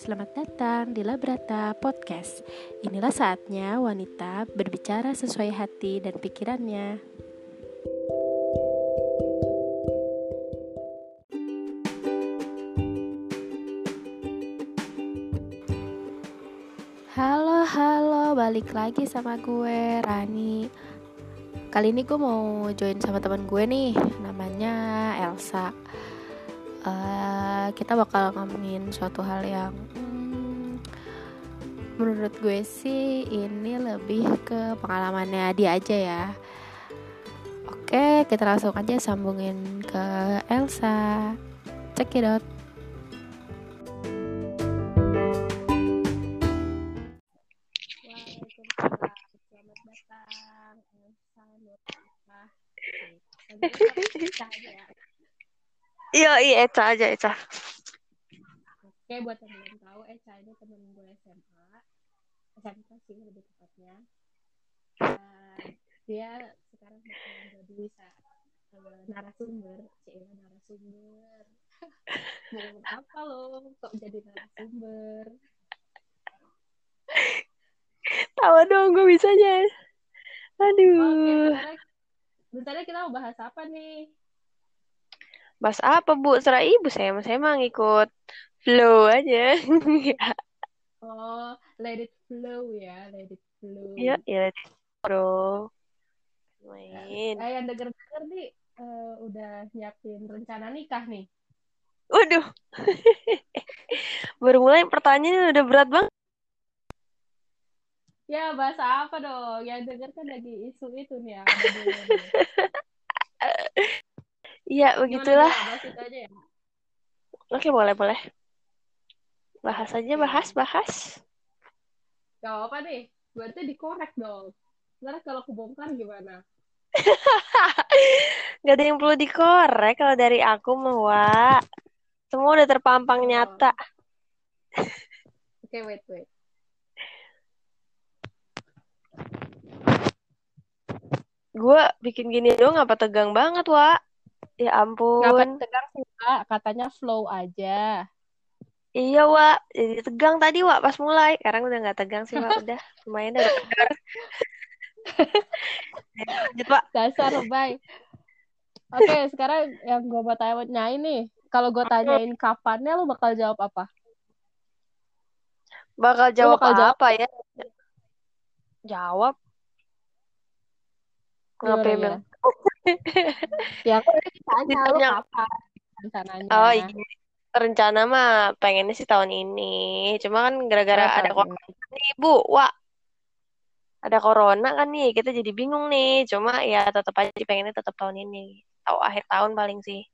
Selamat datang di Labrata Podcast. Inilah saatnya wanita berbicara sesuai hati dan pikirannya. Halo, halo, balik lagi sama gue, Rani. Kali ini gue mau join sama teman gue nih, namanya Elsa kita bakal ngomongin suatu hal yang hmm, menurut gue sih ini lebih ke pengalamannya dia aja ya. Oke kita langsung aja sambungin ke Elsa. Check it out. Iya, iya, Eca aja, Eca. Oke, buat yang belum tahu, Eca ini temen gue SMA. SMP sih lebih tepatnya. Uh, dia sekarang bakal jadi uh, narasumber. Cila narasumber. Mau apa lo kok jadi narasumber? Tahu dong, gue bisanya. Aduh. Oke, bentar, kita mau bahas apa nih? Bahas apa bu? Serah ibu saya, saya mah ngikut flow aja. oh, let it flow ya, let it flow. Iya, ya let it flow. Main. Eh, yang denger-denger nih uh, udah nyiapin rencana nikah nih. Waduh. Baru mulai pertanyaan udah berat banget. Ya, bahasa apa dong? Yang denger kan lagi isu itu nih ya. Iya, begitulah. Ya? Oke, boleh, boleh. Bahas aja, bahas, bahas. Gak apa nih, berarti dikorek dong. Ntar kalau kebongkar gimana? Gak ada yang perlu dikorek kalau dari aku mah, Semua udah terpampang oh. nyata. Oke, okay, wait, wait. Gue bikin gini dong apa tegang banget, Wak. Ya ampun. Gak tegang sih, Kak. Katanya flow aja. Iya, Wak. Jadi tegang tadi, Wak, pas mulai. Sekarang udah gak tegang sih, Wak. Udah, lumayan udah tegar. Lanjut, Wak. Dasar, bye. Oke, sekarang yang gue mau tanya ini. Kalau gue tanyain kapannya, lu bakal jawab apa? Bakal jawab bakal jawab apa ya? Jawab. Ngapain ya? ya aku tanya lu kapan rencananya oh iya rencana mah pengennya sih tahun ini cuma kan gara-gara ada corona nih bu wah ada corona kan nih kita jadi bingung nih cuma ya tetap aja pengennya tetap tahun ini tahu akhir tahun paling sih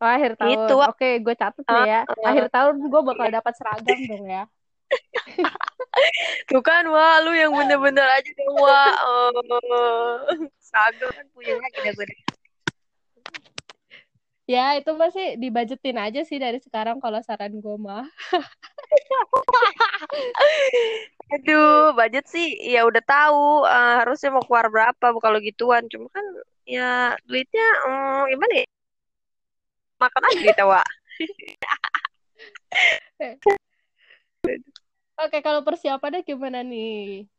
Oh, akhir tahun. Itu, Oke, gue catat uh, ya. Akhir tahun gue bakal dapat seragam dong ya. Tuh kan, wah, lu yang bener-bener aja dong, wah. Oh. Sago kan punya gede-gede. Ya, itu masih dibajetin aja sih dari sekarang kalau saran gue mah. Aduh, budget sih ya udah tahu uh, harusnya mau keluar berapa kalau gituan. Cuma kan ya duitnya um, gimana ya? Makan aja kita, Wak. Oke, kalau persiapannya gimana nih?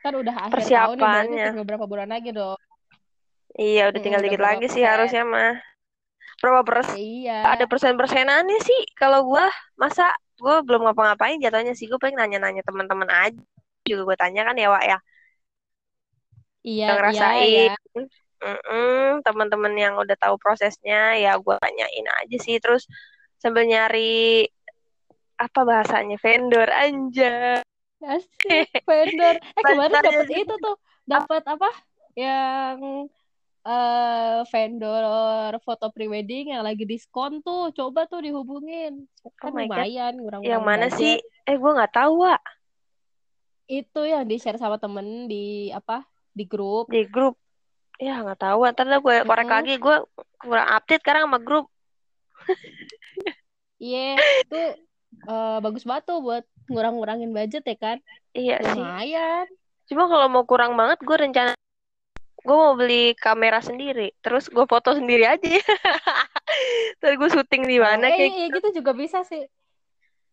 Kan udah akhir tahun nih, tinggal berapa bulan lagi dong. Iya, udah tinggal hmm, dikit lagi sih harusnya mah. Berapa persen? Iya. Ada persen-persenannya sih. Kalau gue, masa gue belum ngapa-ngapain jatuhnya sih. Gue paling nanya-nanya teman-teman aja. Juga gue tanya kan ya, Wak ya. Iya, Yang ngerasain. Iya, iya. Mm teman-teman yang udah tahu prosesnya ya gue tanyain aja sih terus sambil nyari apa bahasanya vendor anja Asik, vendor. Eh kemarin dapat itu tuh, dapat apa? Yang uh, vendor foto prewedding yang lagi diskon tuh. Coba tuh dihubungin. Kan oh lumayan, kurang Yang mana budget. sih? Eh gue nggak tahu, Wak. Itu yang di-share sama temen di apa? Di grup. Di grup. Ya nggak tahu. Ntar gue korek hmm. lagi. Gue kurang update sekarang sama grup. Iya, yeah, itu uh, bagus banget tuh buat ngurang-ngurangin budget ya kan iya Lumayan. sih lumayan cuma kalau mau kurang banget gue rencana gue mau beli kamera sendiri terus gue foto sendiri aja terus gue syuting di mana oh, eh, kayak iya, gitu. gitu juga bisa sih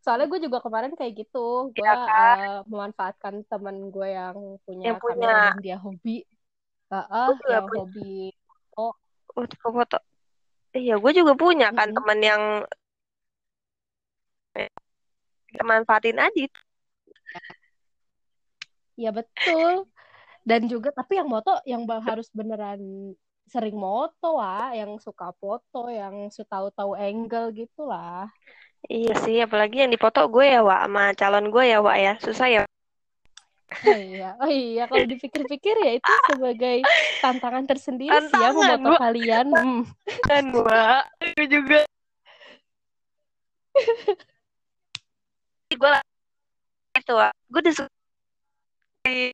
soalnya gue juga kemarin kayak gitu gue Iya kan? uh, memanfaatkan teman gue yang punya Yang punya. kamera dan dia hobi uh, uh, yang punya. hobi oh Oh, foto. Iya, gue juga punya kan teman yang kita manfaatin aja. ya betul dan juga tapi yang moto yang harus beneran sering moto lah yang suka foto yang tahu-tahu angle gitu lah Iya sih, apalagi yang dipoto gue ya, Wak, sama calon gue ya, Wak ya. Susah ya. oh iya oh iya kalau dipikir-pikir ya itu sebagai tantangan tersendiri sih ya Tantangan, memoto Wak. kalian hmm. Kan, Wak. Gue juga. gue lah itu. Gue udah suka Ah,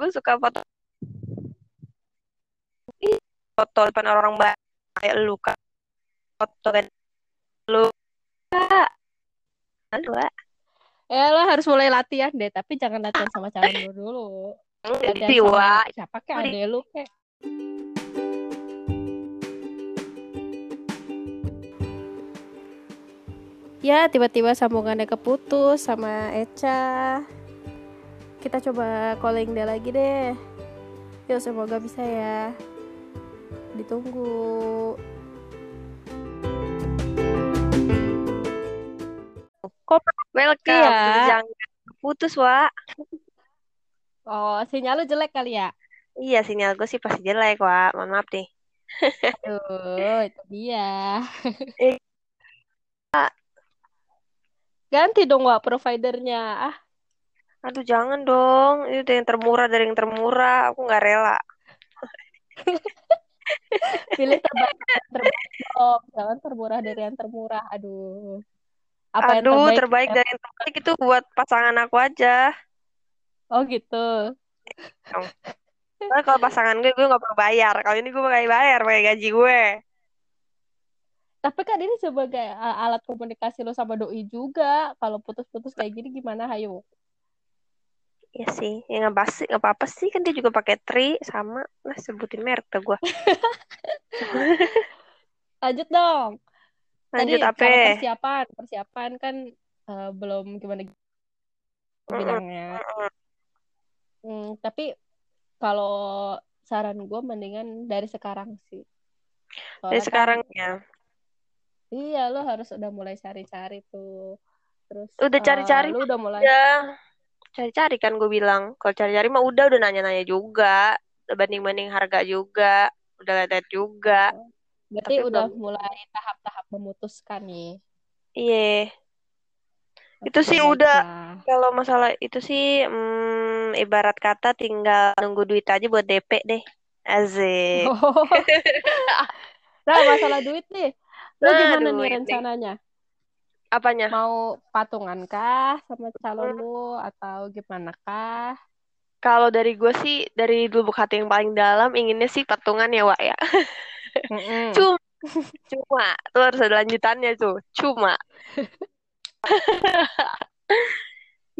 gue suka foto foto depan orang banyak kayak lu kan foto kan lu Kak. Halo, Wak. ya lo harus mulai latihan deh tapi jangan latihan sama calon lu dulu Wak. siapa kek ade lu kek ya tiba-tiba sambungannya keputus sama Eca kita coba calling dia lagi deh yuk semoga bisa ya ditunggu Kok welcome Iya. jangan putus Wak oh sinyal lu jelek kali ya iya sinyal gue sih pasti jelek Wak mohon maaf nih Aduh, itu dia. Eh. Ganti dong, Wak, providernya. Ah, aduh jangan dong itu yang termurah dari yang termurah aku nggak rela pilih terbaik terbaik dong. Jangan termurah dari yang termurah. Aduh. Apa yang aduh terbaik? terbaik dari yang terbaik itu buat pasangan aku aja Oh, gitu. Soalnya kalau pasangan gue gue nggak perlu bayar kalau ini gue pakai bayar pakai gaji gue Tapi kan ini sebagai alat komunikasi lo sama doi juga. Kalau putus-putus kayak gini gimana, hayo? Iya sih, ya nggak pasti nggak apa-apa sih kan dia juga pakai tri sama lah sebutin merek tuh gue. Lanjut dong. Tadi Lanjut apa? kalau persiapan, persiapan kan uh, belum gimana bilangnya. Hmm, tapi kalau saran gue mendingan dari sekarang sih. Dari Soalnya sekarang kan, ya. iya lo harus udah mulai cari-cari tuh. Terus Udah eh, cari-cari lu udah mulai Ya, cari-cari kan gue bilang. Kalau cari-cari mah udah udah nanya-nanya juga, udah banding-banding harga juga, udah lihat juga. berarti Tapi udah belum. mulai tahap-tahap memutuskan nih. Iya, Itu Oke, sih udah. kalau masalah itu sih hmm, ibarat kata tinggal nunggu duit aja buat DP deh. Asik. Oh. Nah, masalah duit nih. Lo gimana Aduh, nih rencananya? Apanya? Mau patungan kah sama calon lu atau gimana kah? Kalau dari gue sih dari lubuk hati yang paling dalam inginnya sih patungan ya, Wak ya. Mm-mm. Cuma, cuma tuh harus ada lanjutannya tuh. Cuma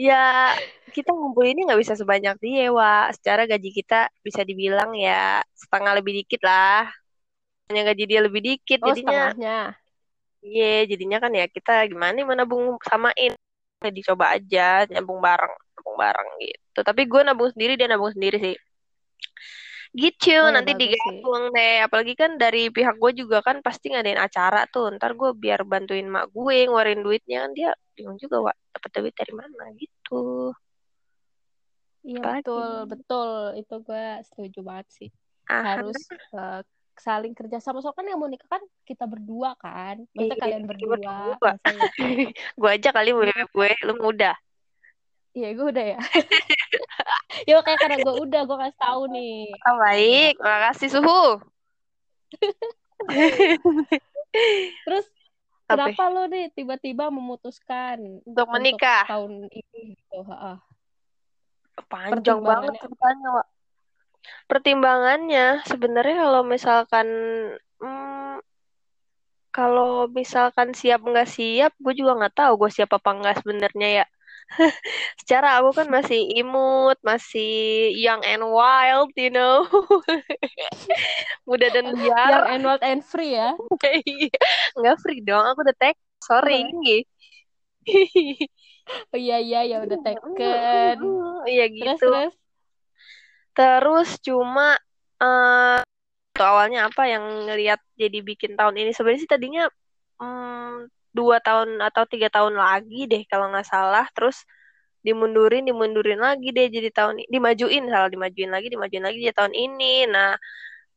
ya kita ngumpulinnya nggak bisa sebanyak dia, Wak. Secara gaji kita bisa dibilang ya setengah lebih dikit lah. Hanya gaji dia lebih dikit, Oh, jadinya setengahnya. Iya, jadinya kan ya kita gimana nih mau nabung samain. Ya, dicoba aja nabung bareng, nabung bareng gitu. Tapi gue nabung sendiri, dia nabung sendiri sih. Gitu, Oh, ya nanti bagus sih. digabung deh. Apalagi kan dari pihak gue juga kan pasti ngadain acara tuh. Ntar gue biar bantuin mak gue ngeluarin duitnya kan dia bingung juga, Wak. Dapat duit dari mana gitu. Iya betul, betul. Itu gue setuju banget sih. Ah, Harus eh, saling kerja sama. Soalnya kan yang mau nikah kan kita berdua kan. Maksudnya Iya, kalian berdua. berdua. Gue aja kali mau bebek gue, lu mau udah. Iya, gue udah ya. ya kayak karena gue udah, gue kasih tahu nih. Oh, baik, makasih suhu. Terus Apa? kenapa lo nih tiba-tiba memutuskan Untuk menikah. tahun ini gitu? Heeh. Panjang banget ceritanya. Pertimbangannya sebenarnya kalau misalkan hmm, kalau misalkan siap nggak siap, gue juga nggak tahu gue siap apa nggak sebenarnya ya. Secara aku kan masih imut, masih young and wild, you know. Muda dan liar. and wild and free ya. Iya. Nggak free dong, aku udah tag. Sorry. oh iya iya ya udah taken iya gitu terus terus cuma eh tuh awalnya apa yang ngelihat jadi bikin tahun ini? Sebenarnya sih tadinya hmm, dua tahun atau tiga tahun lagi deh kalau nggak salah. Terus dimundurin dimundurin lagi deh jadi tahun ini dimajuin salah dimajuin lagi dimajuin lagi jadi tahun ini. Nah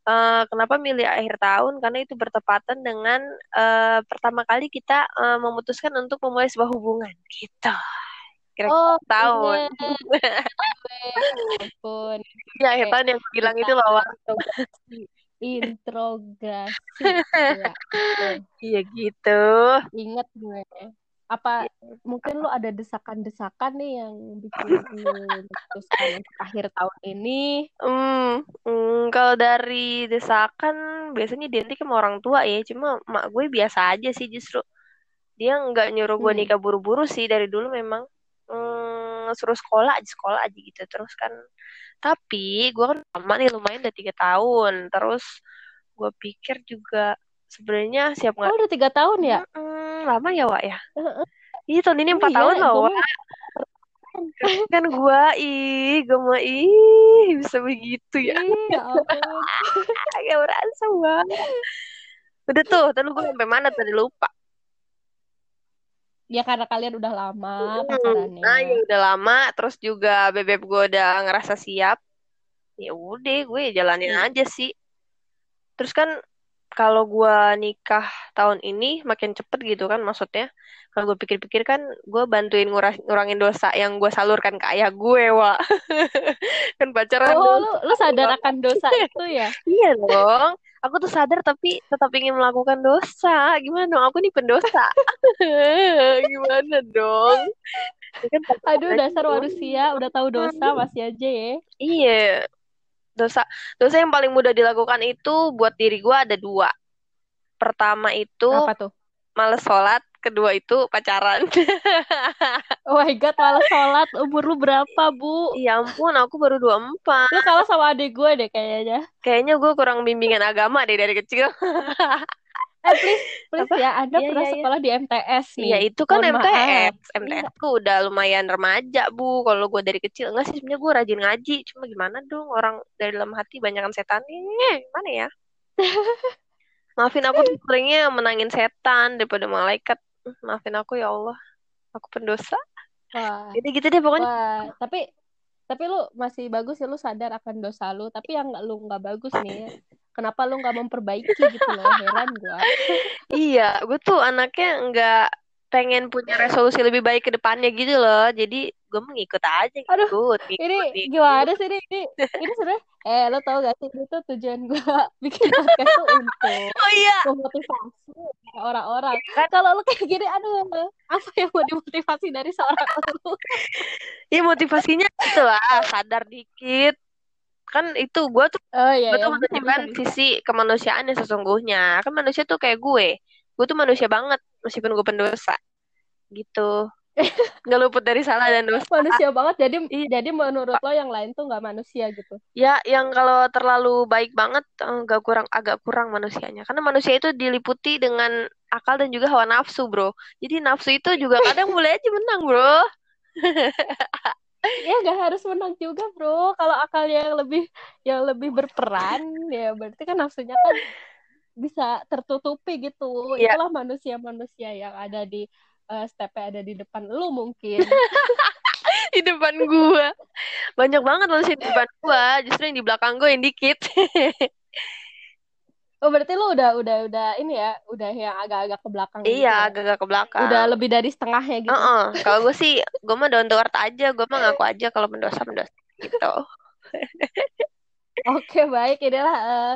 eh, kenapa milih akhir tahun? Karena itu bertepatan dengan eh, pertama kali kita eh, memutuskan untuk memulai sebuah hubungan gitu kira-kira oh tahun ya ampun ya tahun yang bilang kita itu loh Wak. introgasi introgasi ya iya gitu inget gue apa mungkin lu ada desakan-desakan nih yang bikin memutuskan akhir tahun ini Hmm, hmm, kalau dari desakan biasanya identik sama orang tua ya. Cuma mak gue biasa aja sih justru. Dia nggak nyuruh gue hmm. nikah buru-buru sih dari dulu memang. Hmm, suruh sekolah aja sekolah aja gitu terus kan. Tapi gue kan lama nih lumayan udah tiga tahun. Terus gue pikir juga sebenarnya siap oh nggak? udah tiga tahun ya Hmm, lama ya Wak ya. Heeh. Iya tahun ini empat tahun loh gue Wak. mah Kan gue ih gue mau ih bisa begitu ya. iya ampun Gak berasa banget. Udah tuh, tadi gue sampai mana tadi lupa. Ya karena kalian udah lama Hmm, pacarannya Nah, ya udah lama, terus juga bebek gue udah ngerasa siap. Ya udah, gue jalanin Hmm. aja sih. Terus kan kalau gue nikah tahun ini makin cepet gitu kan maksudnya. Kalau gue pikir-pikir kan gue bantuin ngurang- ngurangin dosa yang gue salurkan ke ayah gue, Wak. kan pacaran oh dosa. lu lu sadar akan dosa itu ya Iya dong. Aku tuh sadar tapi tetap ingin melakukan dosa. Gimana dong? Aku nih pendosa. Gimana dong? Kan aduh dasar manusia udah tahu dosa masih aja ya Iya. Dosa dosa yang paling mudah dilakukan itu buat diri gue ada dua. Pertama itu apa tuh males sholat. Kedua itu pacaran. oh my god malah sholat umur lu berapa bu Ya ampun, aku baru 24. lu kalah sama adik gue deh kayaknya Kayaknya gue kurang bimbingan agama deh dari kecil. eh please please Apa? ya anda Iya, pernah iya, iya. sekolah di MTS nih Iya itu kan Mohon maaf. MTS. Iya. MTS ku udah lumayan remaja bu. Kalau gue dari kecil enggak sih sebenarnya gue rajin ngaji. Cuma gimana dong orang dari dalam hati banyakan setannya. Gimana ya? Maafin aku tuh seringnya menangin setan daripada malaikat. Maafin aku ya Allah. Aku pendosa. wah Jadi gitu deh pokoknya. Wah, tapi tapi lu masih bagus ya lu sadar akan dosa lu. Tapi yang nggak- lu nggak bagus nih, kenapa lu nggak memperbaiki gitu loh? Heran gua. Iya, gue tuh anaknya nggak pengen punya resolusi lebih baik ke depannya gitu loh. Jadi gue mengikut aja Aduh, ngikut, ngikut, Ini ngikut. gimana sih ini? Ini, ini sebenarnya, eh lo tau gak sih ini tuh tujuan gua bikin podcast tuh untuk Oh iya, memotivasi orang-orang. kan? Kalau lu kayak gini, aduh, apa yang mau dimotivasi dari seorang lu? Iya motivasinya gitu lah, sadar dikit. Kan itu gue tuh Oh iya, gue ya, tuh bisa, menunjukkan bisa, bisa. sisi kemanusiaan yang sesungguhnya. Kan manusia tuh kayak gue. Gue tuh manusia banget meskipun gue pendosa. Gitu. Nggak luput dari salah dan dosa. Manusia banget, jadi Iya. jadi menurut lo yang lain tuh nggak manusia gitu. Ya, yang kalau terlalu baik banget eh, agak kurang agak kurang manusianya. Karena manusia itu diliputi dengan akal dan juga hawa nafsu, Bro. Jadi nafsu itu juga kadang boleh aja menang, Bro. Ya nggak harus menang juga bro. Kalau akalnya yang lebih yang lebih berperan, ya berarti kan nafsunya kan bisa tertutupi gitu. Iya. Itulah manusia-manusia yang ada di eh, stepnya ada di depan lu mungkin. Di depan gua. Banyak banget manusia di depan gua, justru yang di belakang gua yang dikit. Oh berarti lu udah udah udah ini ya, udah yang agak-agak ke belakang gitu Iya, ya. agak-agak ke belakang. Udah lebih dari setengahnya gitu. Heeh. Kalau gue sih, gue mah down to earth aja. Gue mah ngaku aja kalau mendosa mendosa gitu. Oke baik, inilah eh,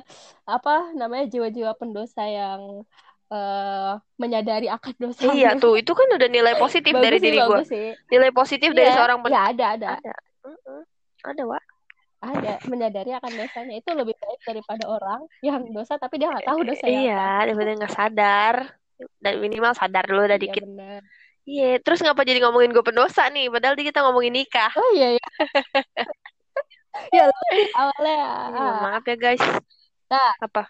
apa namanya jiwa-jiwa pendosa yang eh, menyadari akan dosa. Iya tuh, itu kan udah nilai positif bagus dari sih, diri gue. Nilai positif dari Iya, seorang ya ada ada. Ada. Mm-mm. Ada, Wak. ada menyadari akan dosanya itu lebih baik daripada orang yang dosa tapi dia nggak tahu dosanya Iya, daripada nggak sadar. Dan minimal sadar dulu udah Iya, dikit. benar. Iya, terus ngapa jadi ngomongin gue pendosa nih? Padahal kita ngomongin nikah. oh iya ya ya awalnya Iya, ah, maaf ya guys. Nah. Apa?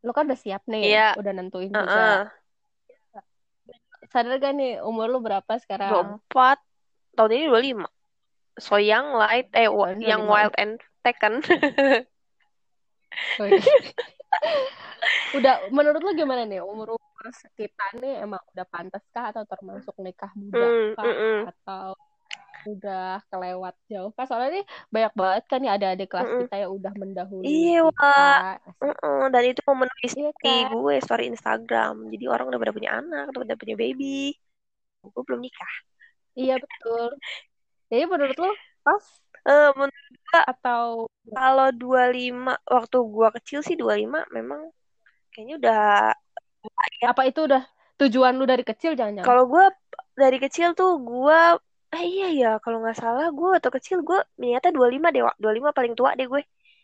Lu kan udah siap nih Iya. udah nentuin Heeh. juga sadar gak nih umur lu berapa sekarang 24 tahun ini 25 so young light eh Tahun yang 25. wild and taken Wih. udah menurut lu gimana nih umur umur kita nih emang udah pantas kah atau termasuk nikah muda Hmm, kah mm, mm. atau udah kelewat jauh. Kah soalnya nih banyak banget kan nih ada adik kelas Mm, mm. kita yang udah mendahului Iya. Asik. Mm-mm, dan itu memenuhi iya story kan gue story Instagram. Jadi orang udah pada punya anak udah pada punya baby. Gue belum nikah. Iya betul. Jadi menurut lu pas? Eh menurut gue atau kalau 25 waktu gue kecil sih 25 memang kayaknya udah ya apa itu udah tujuan lu dari kecil jangan-jangan? Kalau gue dari kecil tuh gue eh iya ya kalau nggak salah gue waktu kecil gue niatnya 25 deh Wak. 25 paling tua deh gue.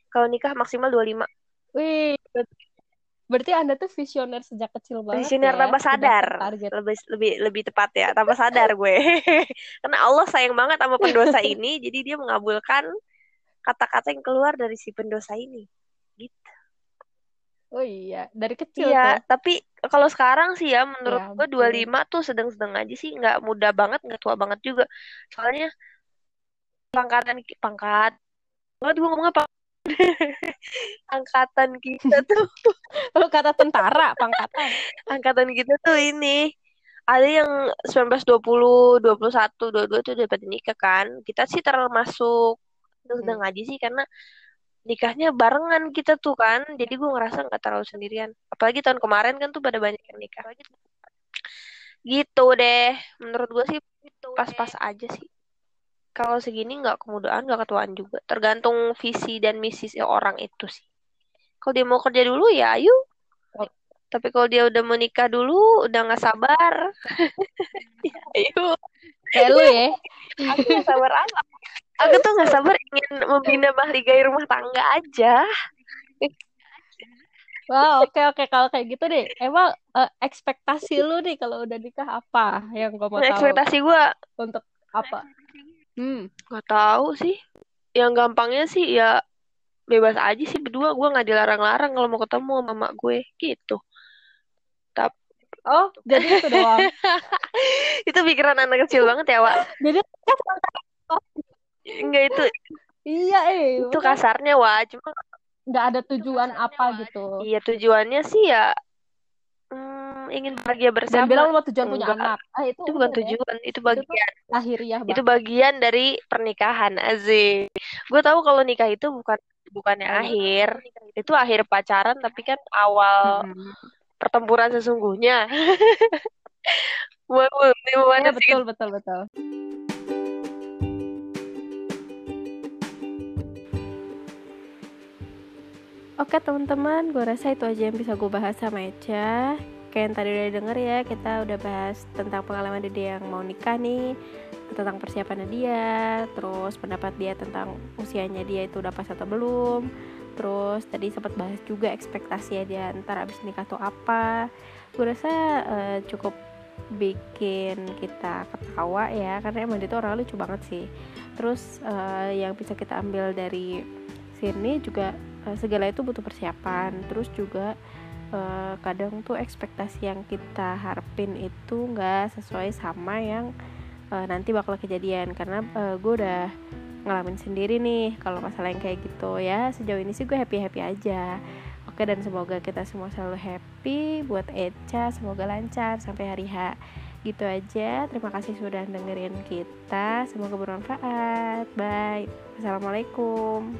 Kalau nikah maksimal 25 wih berarti, anda tuh visioner sejak kecil banget Visioner ya tanpa sadar. target. Lebih lebih lebih tepat ya tanpa sadar gue. Karena Allah sayang banget sama pendosa ini jadi dia mengabulkan kata-kata yang keluar dari si pendosa ini. Gitu. Oh iya dari kecil iya tuh tapi kalau sekarang sih ya menurut ya gue ampun. 25 tuh sedang-sedang aja sih nggak muda banget nggak tua banget juga. Soalnya pangkatan pangkat banget gue ngomong apa angkatan kita tuh. Lu kata tentara pangkatan. Angkatan kita tuh ini ada yang 19 20 21 22 tuh udah pada nikah kan. Kita sih termasuk sedang Hmm. aja sih karena nikahnya barengan kita tuh kan. Jadi gue ngerasa nggak terlalu sendirian. Apalagi tahun kemarin kan tuh pada banyak yang nikah. Gitu deh. Menurut gue sih pas-pas aja sih. Kalau segini nggak kemudaan nggak ketuaan juga. Tergantung visi dan misi si orang itu sih. Kalau dia mau kerja dulu ya ayo. Tapi kalau dia udah mau nikah dulu udah nggak sabar. Ya ayo. Kayak lu ya. Aku sabar apa aku tuh nggak sabar ingin membina mahligai rumah tangga aja Wah, oke oke kalau kayak gitu deh. Emang eh, ekspektasi lu nih kalau udah nikah apa yang gue mau Nah, tahu ekspektasi gue untuk apa? Hmm. nggak tahu sih yang gampangnya sih ya bebas aja sih berdua gue nggak dilarang-larang kalau mau ketemu sama mama gue gitu tapi Oh, jadi itu doang. itu pikiran anak kecil banget ya Wak Jadi enggak itu iya eh, itu kasarnya Wak cuma nggak ada tujuan apa gitu. iya tujuannya sih ya hmm, ingin bahagia Dan bersama bilang lu mau tujuan punya enggak anak. Ah, itu itu bukan ya. tujuan itu Itu bagian itu banget. bagian dari pernikahan Aziz gue tahu kalau nikah itu bukan bukannya iya. akhir itu akhir pacaran tapi kan awal Mm-mm. pertempuran sesungguhnya Waduh, ini Iya mana sih betul betul betul. Oke teman-teman, gue rasa itu aja yang bisa gue bahas sama Eca. Kayak yang tadi udah denger ya, kita udah bahas tentang pengalaman dia yang mau nikah nih Tentang persiapannya dia, terus pendapat dia tentang usianya dia itu udah pas atau belum Terus tadi sempat bahas juga ekspektasinya dia ntar abis nikah tuh apa. Gue rasa eh, cukup bikin kita ketawa ya Karena emang dia tuh orang lucu banget sih. Terus eh, yang bisa kita ambil dari sini juga eh, segala itu butuh persiapan. Terus juga eh, kadang tuh ekspektasi yang kita harapin itu nggak sesuai sama yang eh, nanti bakal kejadian. Karena gue udah ngalamin sendiri nih kalau masalah yang kayak gitu. Ya sejauh ini sih gue happy happy aja. Oke dan semoga kita semua selalu happy. Buat Eca semoga lancar sampai hari H. Gitu aja. Terima kasih sudah dengerin kita. Semoga bermanfaat. Bye. Assalamualaikum